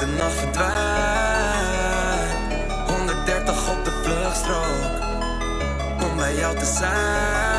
de nacht verdwijnt 130 op de vluchtstrook Om bij jou te zijn.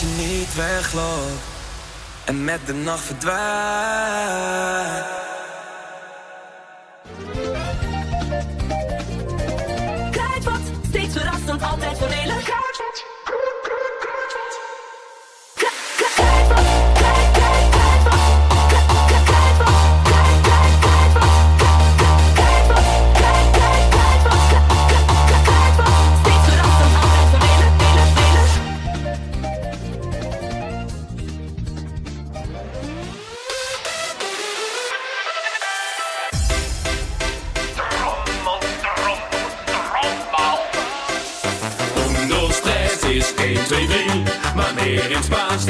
je niet wegloopt en met de nacht verdwijnt. in Spaans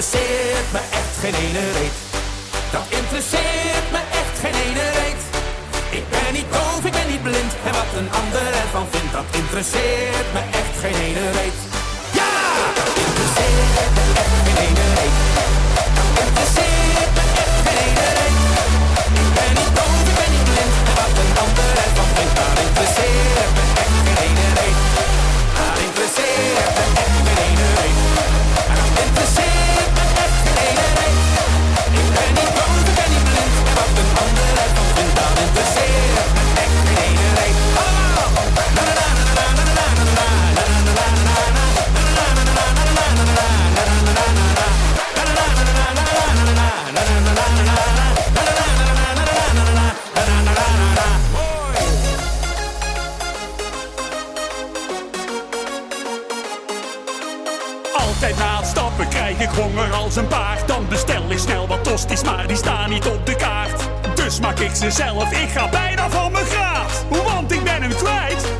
interesseert me echt geen ene reet. Dat interesseert me echt geen ene reet. Ik ben niet doof, ik ben niet blind. En wat een ander ervan vindt, dat interesseert me echt geen ene reet. Ja! Dat interesseert me echt geen ene reet. Dat interesseert als een paard. Dan bestel ik snel wat tosties, maar die staan niet op de kaart. Dus maak ik ze zelf, ik ga bijna van mijn graad. Want ik ben hem kwijt.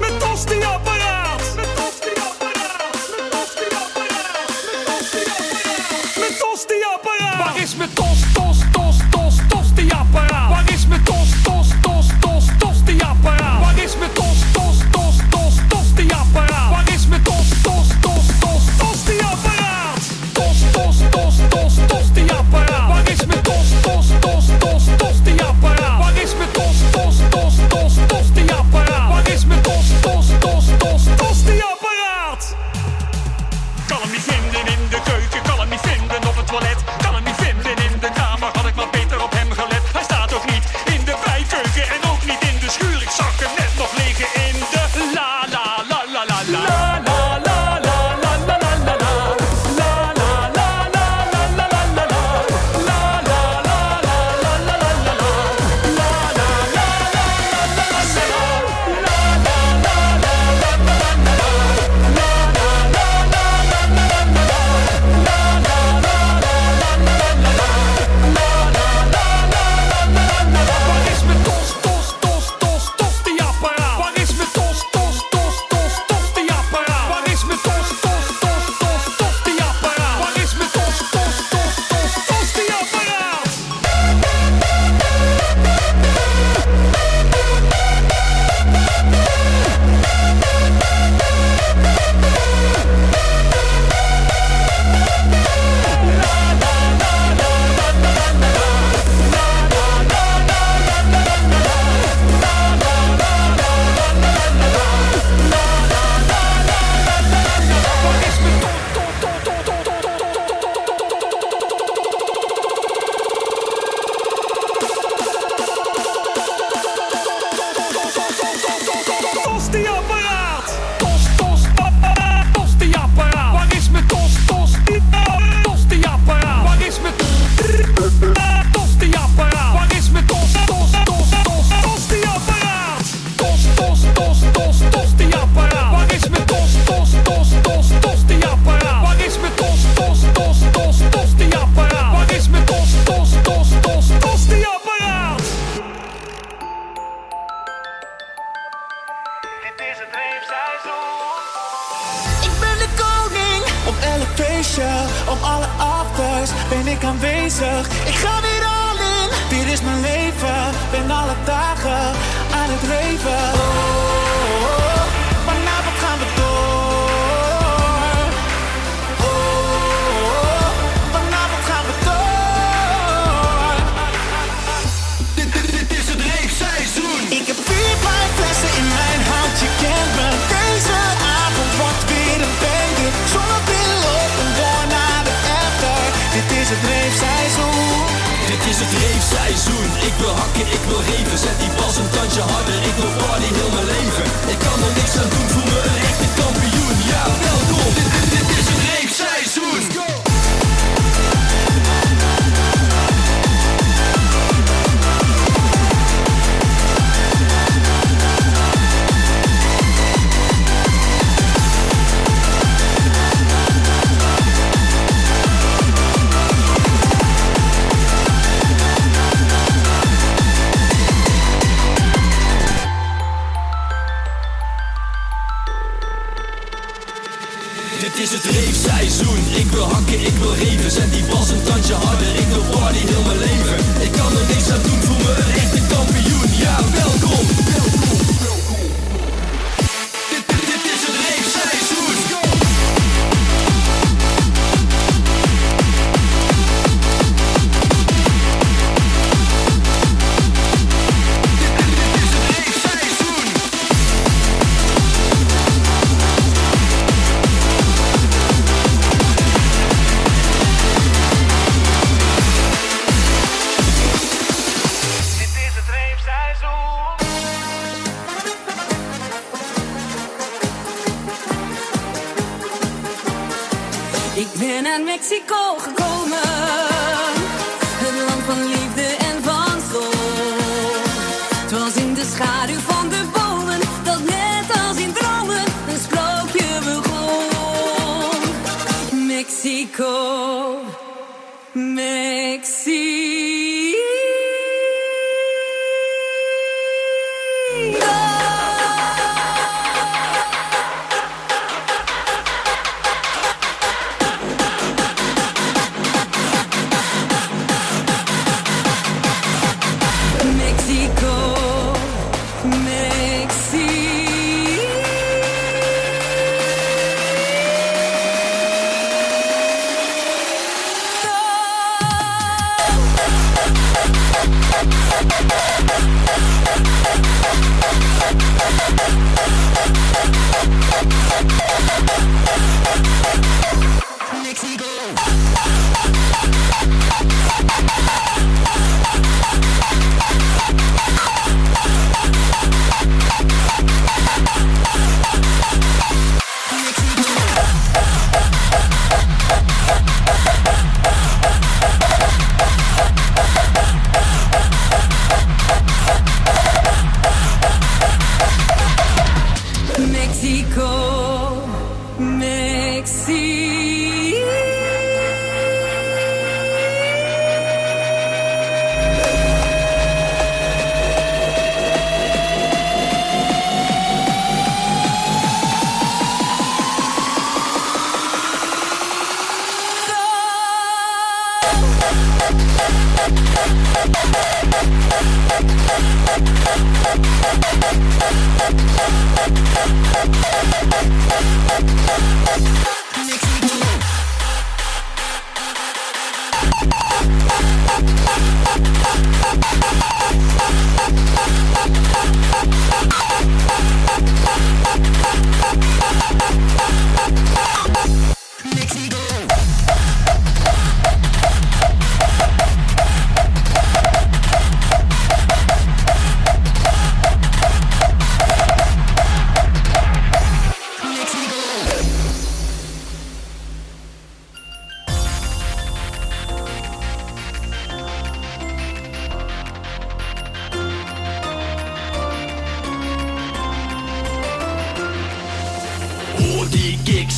het reefseizoen. Ik wil hakken, ik wil reven. Zet die bas een tandje harder. Ik wil party heel mijn leven. Ik kan er niks aan doen, voel me een echte kampioen. Ja, welkom, welkom.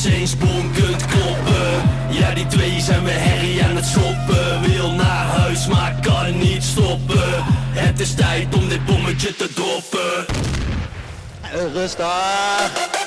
Eens bonkend kloppen. Ja die twee zijn we herrie aan het shoppen Wil naar huis maar kan niet stoppen. Het is tijd om dit bommetje te droppen. Rustig.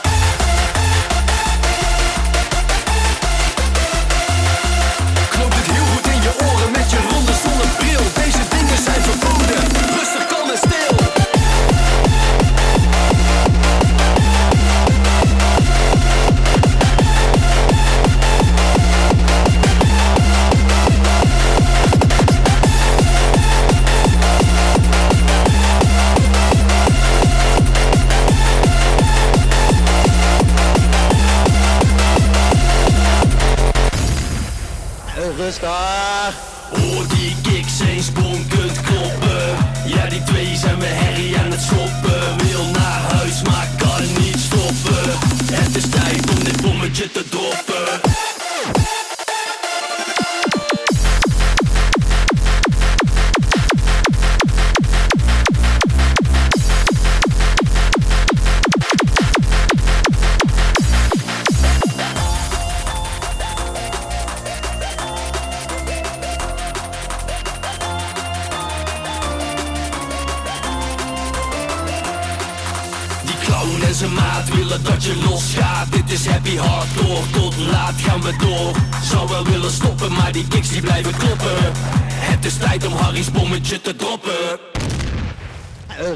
Happy hardcore, tot laat gaan we door. Zou wel willen stoppen, maar die kicks die blijven kloppen. Het is tijd om Harry's bommetje te droppen.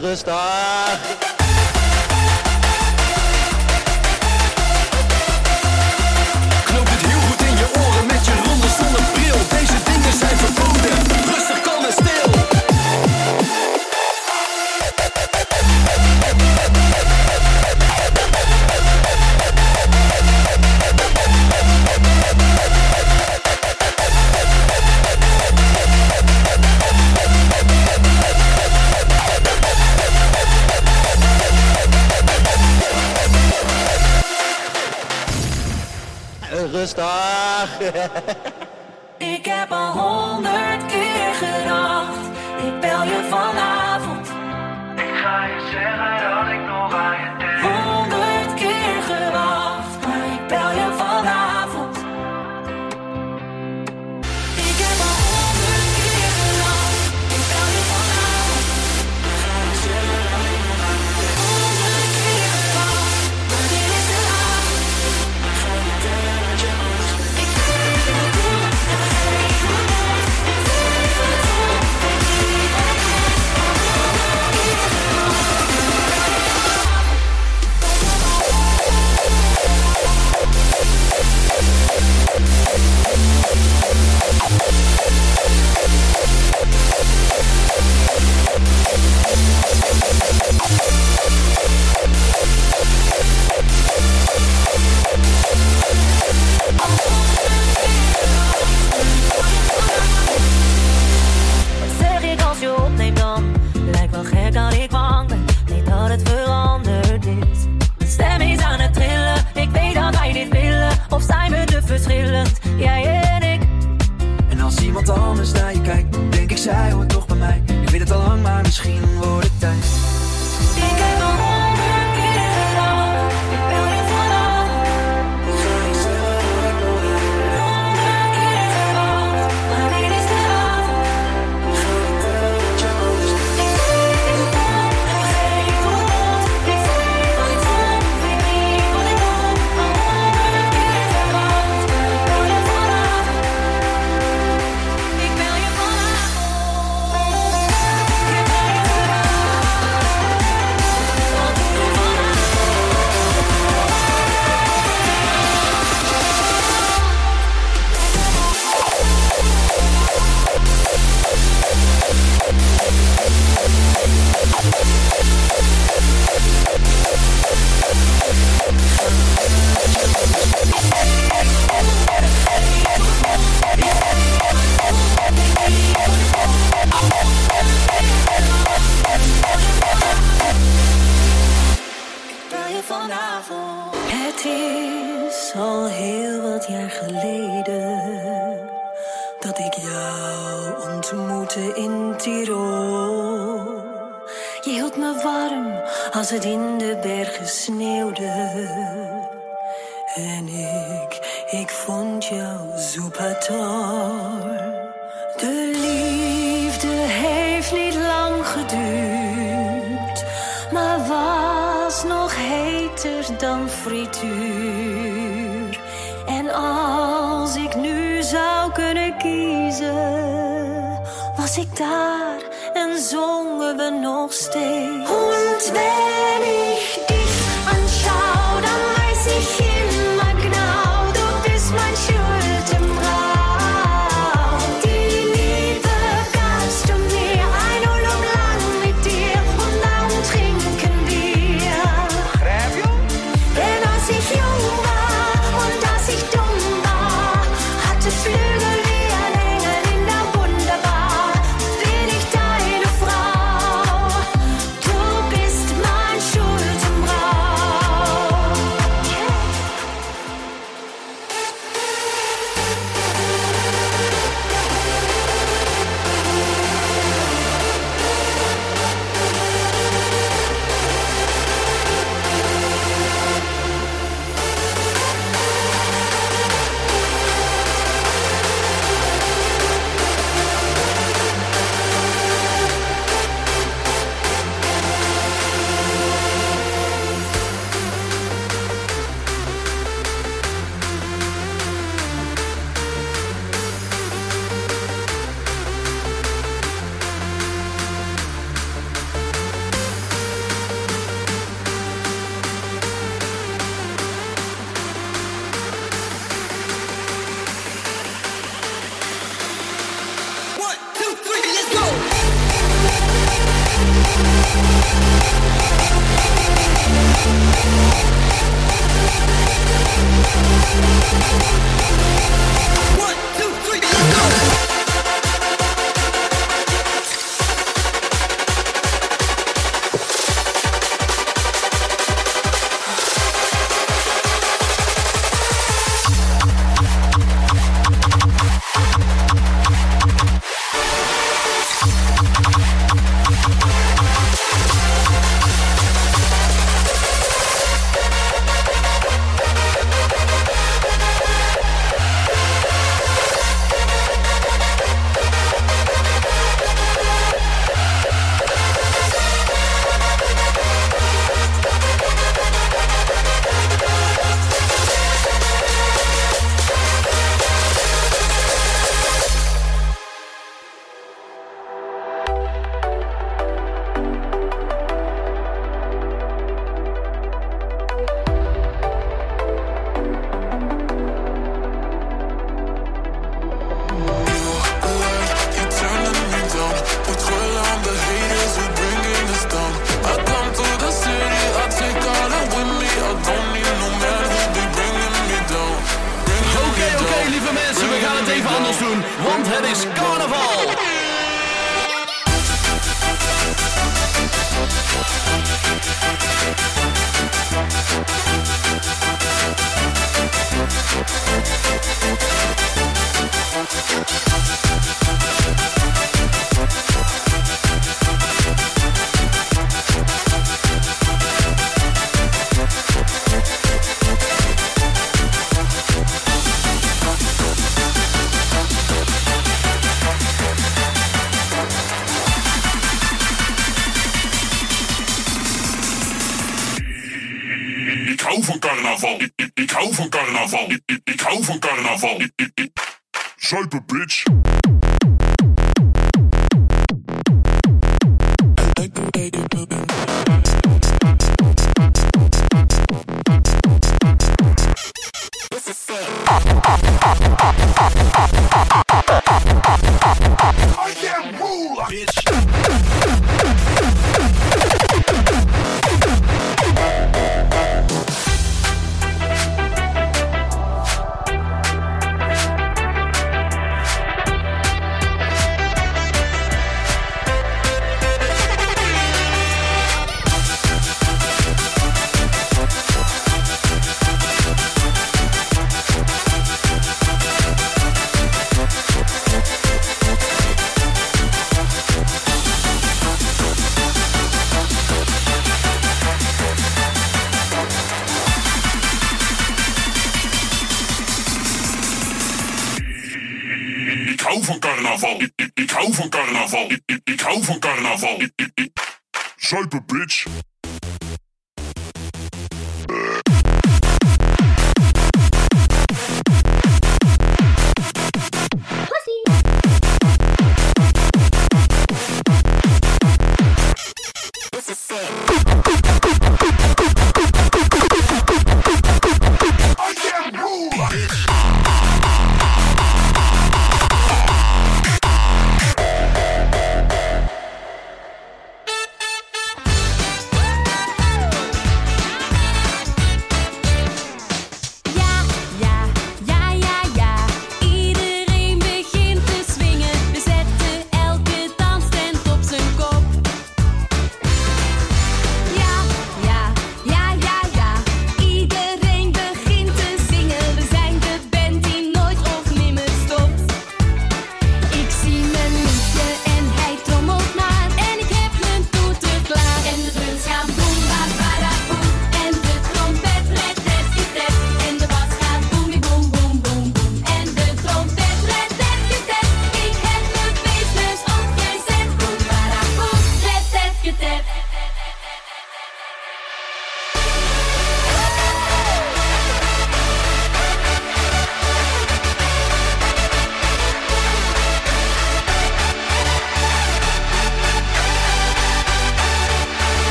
Rustig. Knoop het heel goed in je oren met je ronde zonnebril Deze dingen zijn verboden. Rustig, kalm en stil Rustig. Ik heb al honderd keer gedacht, ik bel je vanavond. Ik ga je zeggen dat ik nog aan je dat ik jou ontmoette in Tirol. Je hield me warm als het in de bergen sneeuwde. En ik, ik vond jou soepator. De liefde heeft niet lang geduurd, maar was nog heter dan frituur. ik daar en zongen we nog steeds. Honderd Bravo! Bitch! carnaval. Ik, ik hou van carnaval. Zuipen, bitch.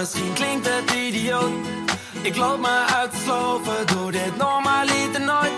misschien klinkt het idioot. Ik loop me uit te sloven, doe dit en nooit.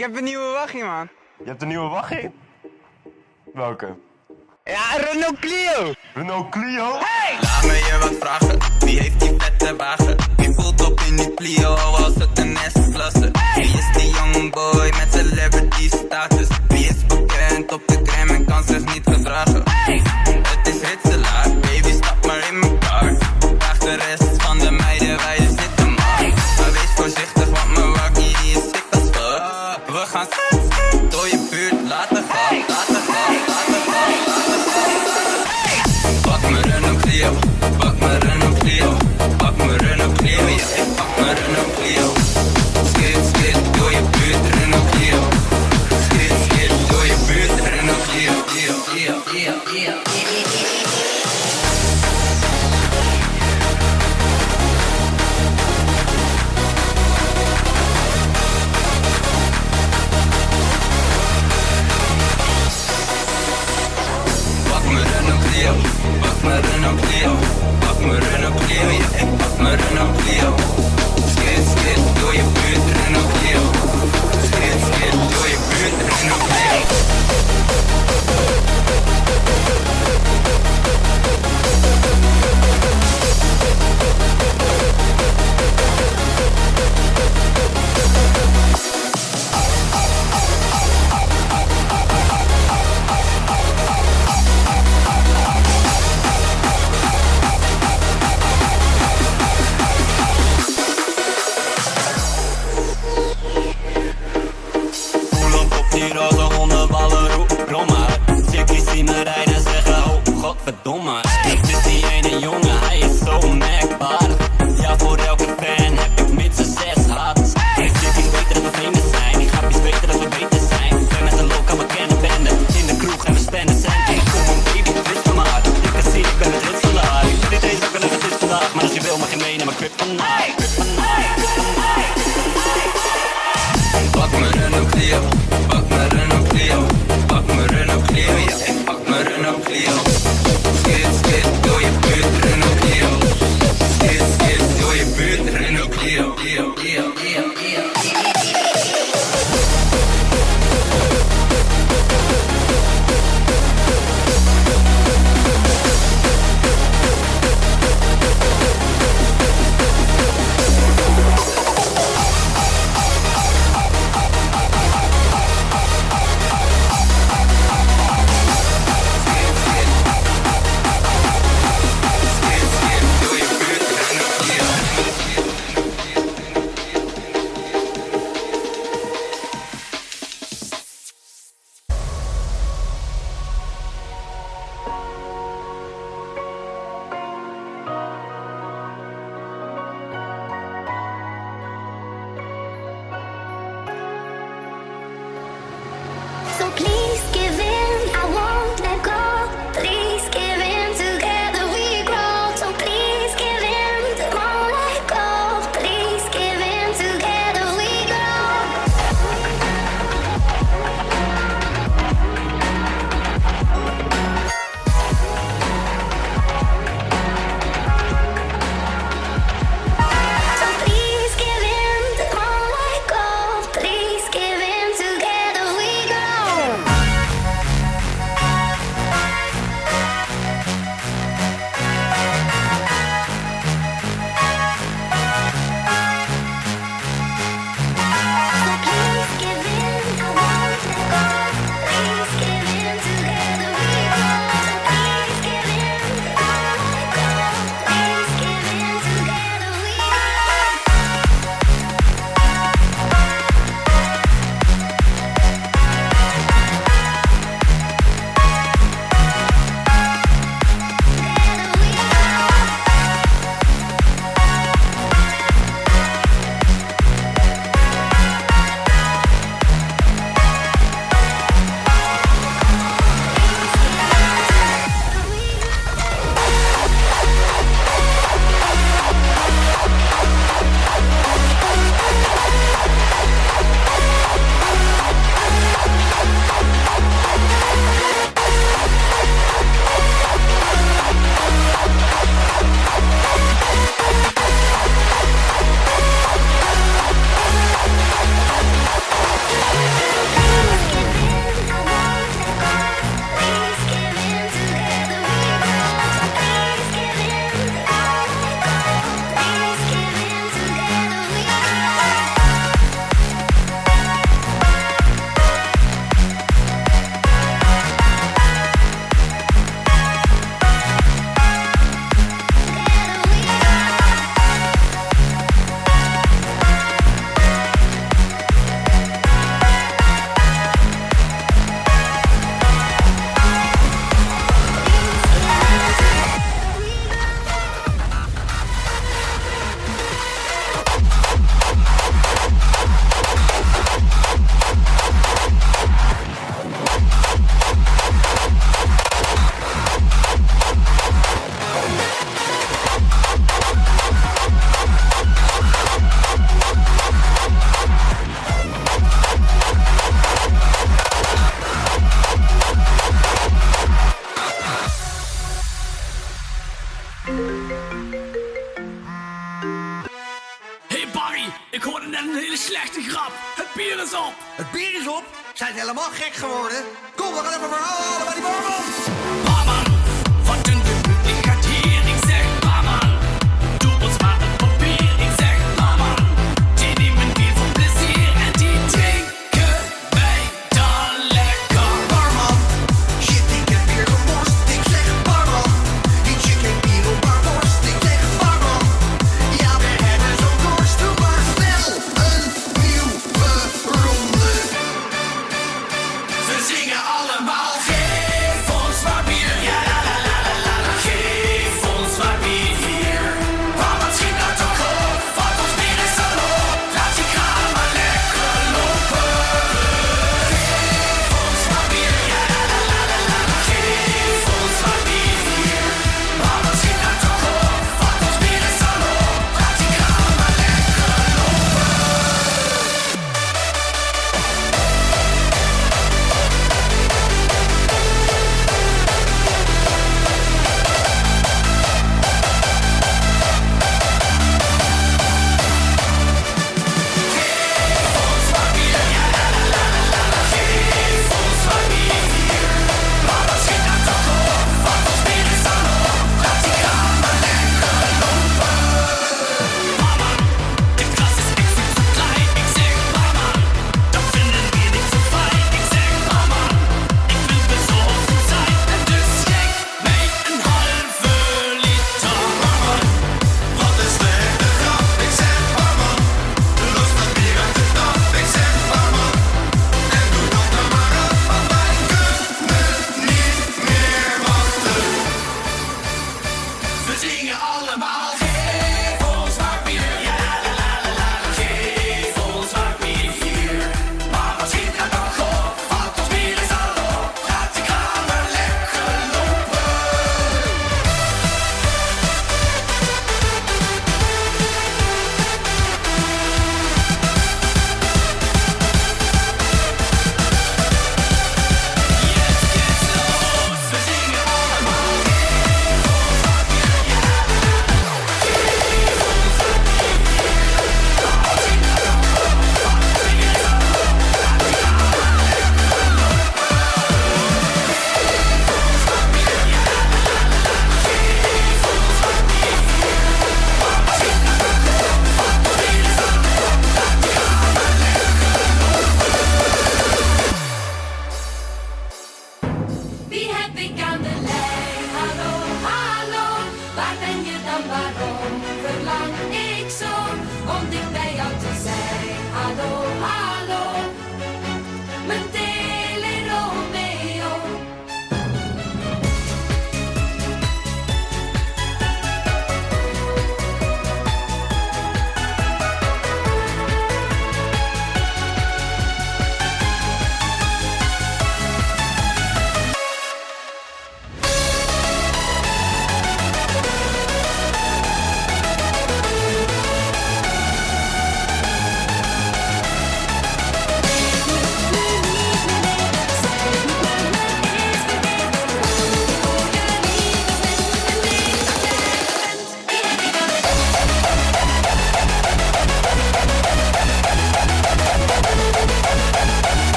Ik heb een nieuwe wachting, man. Je hebt een nieuwe wachting? Welke? Ja, Renault Clio! Renault Clio? Hey! Laat me je wat vragen, wie heeft die vette wagen? Wie voelt op in die Clio als het een S-klasse? Hey! Wie is die young boy met celebrity status? Wie is bekend op de crème en kan zich niet gedragen? Hey! Het is Hitselaar,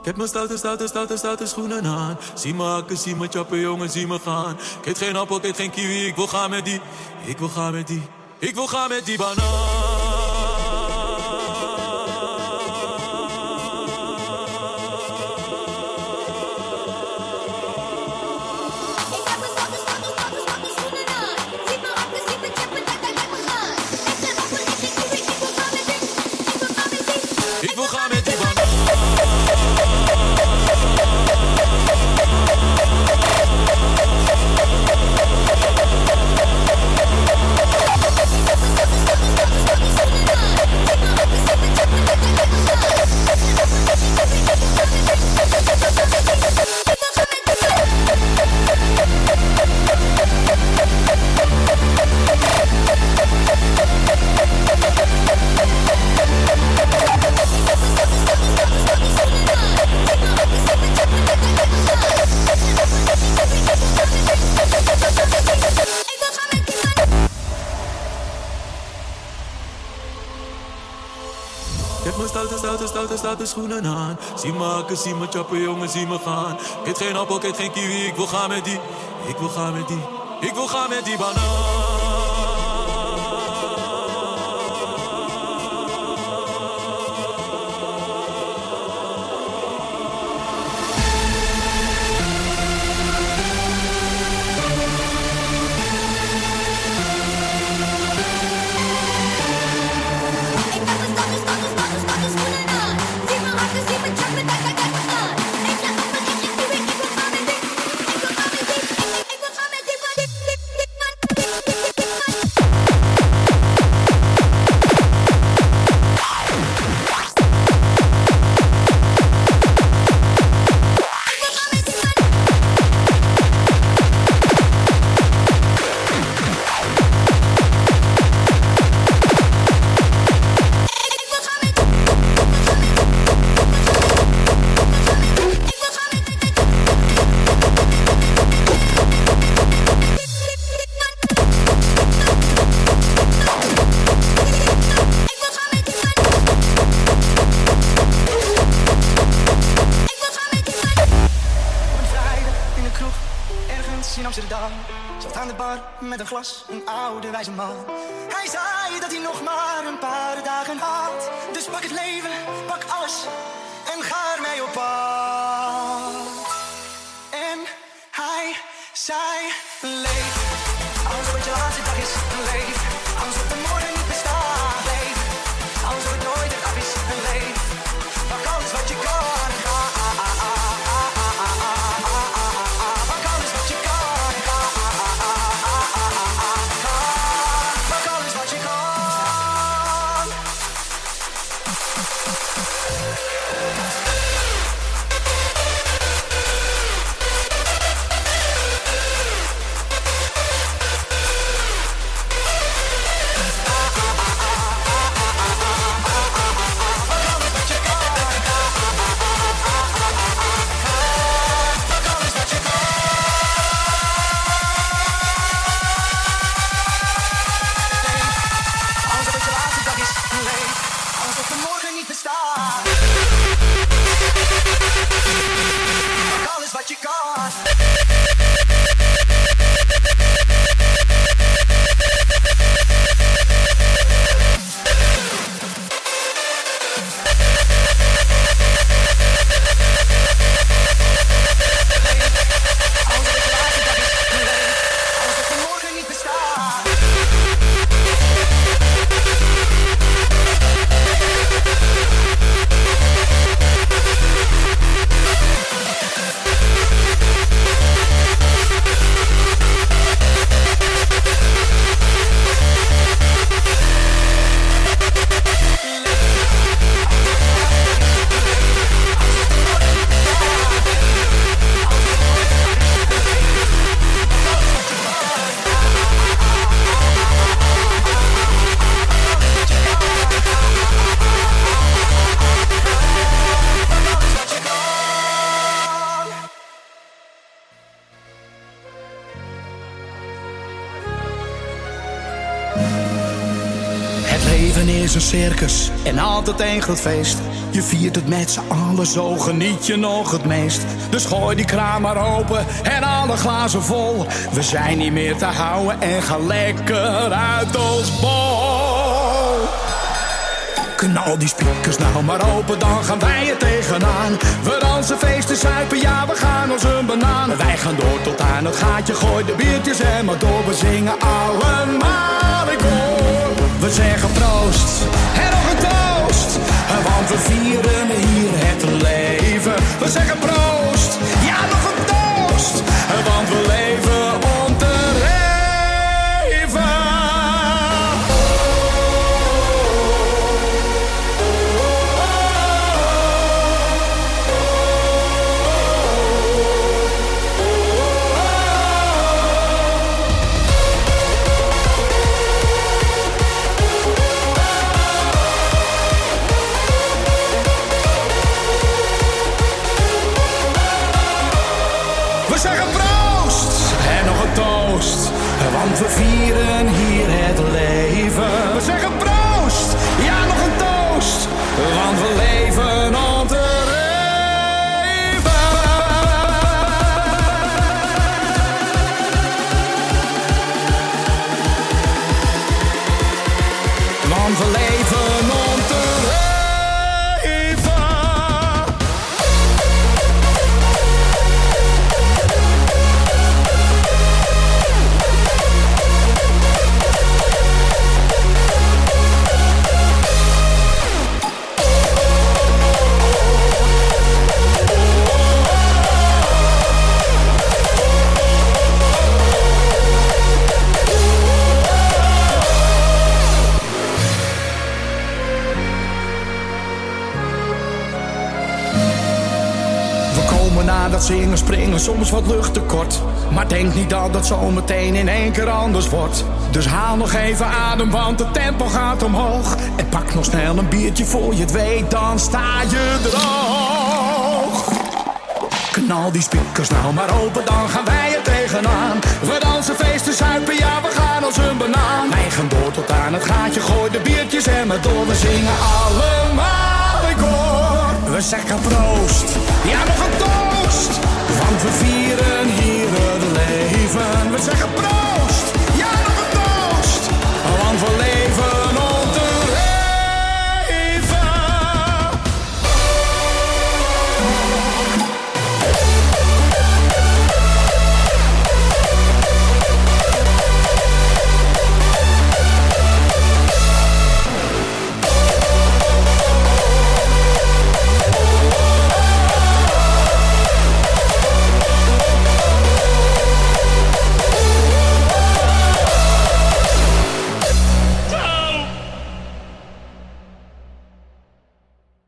Ik heb mijn stoute, stoute, stoute, stoute schoenen aan. Zie me hakken, zie me chappen, jongen, zie me gaan. Ik geen appel, ik geen kiwi, ik wil gaan met die. Ik wil gaan met die. Ik wil gaan met die banaan. Stoute, stoute schoenen aan. Zie me hakken, zie me chappen, jongen, zie me gaan. Ik geen appel, ik geen kiwi, ik wil gaan met die. Ik wil gaan met die. Ik wil gaan met die banaan. Glas, een oude wijze man. Een circus en altijd één groot feest. Je viert het met z'n allen, zo geniet je nog het meest. Dus gooi die kraan maar open en alle glazen vol. We zijn niet meer te houden en gaan lekker uit ons bol. Knal die speakers nou maar open, dan gaan wij er tegenaan. We dansen, feesten, zuipen, ja, we gaan als een banaan. Wij gaan door tot aan het gaatje, gooi de biertjes en maar door. We zingen allemaal in koor. We zeggen proost en nog een toast. Want we vieren hier het leven. We zeggen proost, ja, nog een toast. Want we leven soms wat lucht tekort. Maar denk niet dat het zo meteen in één keer anders wordt. Dus haal nog even adem, want het tempo gaat omhoog. En pak nog snel een biertje voor je het weet, dan sta je droog. Knal die speakers nou maar open, dan gaan wij er tegenaan. We dansen, feesten, zuipen, ja, we gaan als een banaan. Wij gaan door tot aan het gaatje, gooi de biertjes en maar door. We zingen allemaal in koor. We zeggen proost, ja, nog een. Want we vieren hier het leven. We zeggen proost, ja nog een toast. Want we.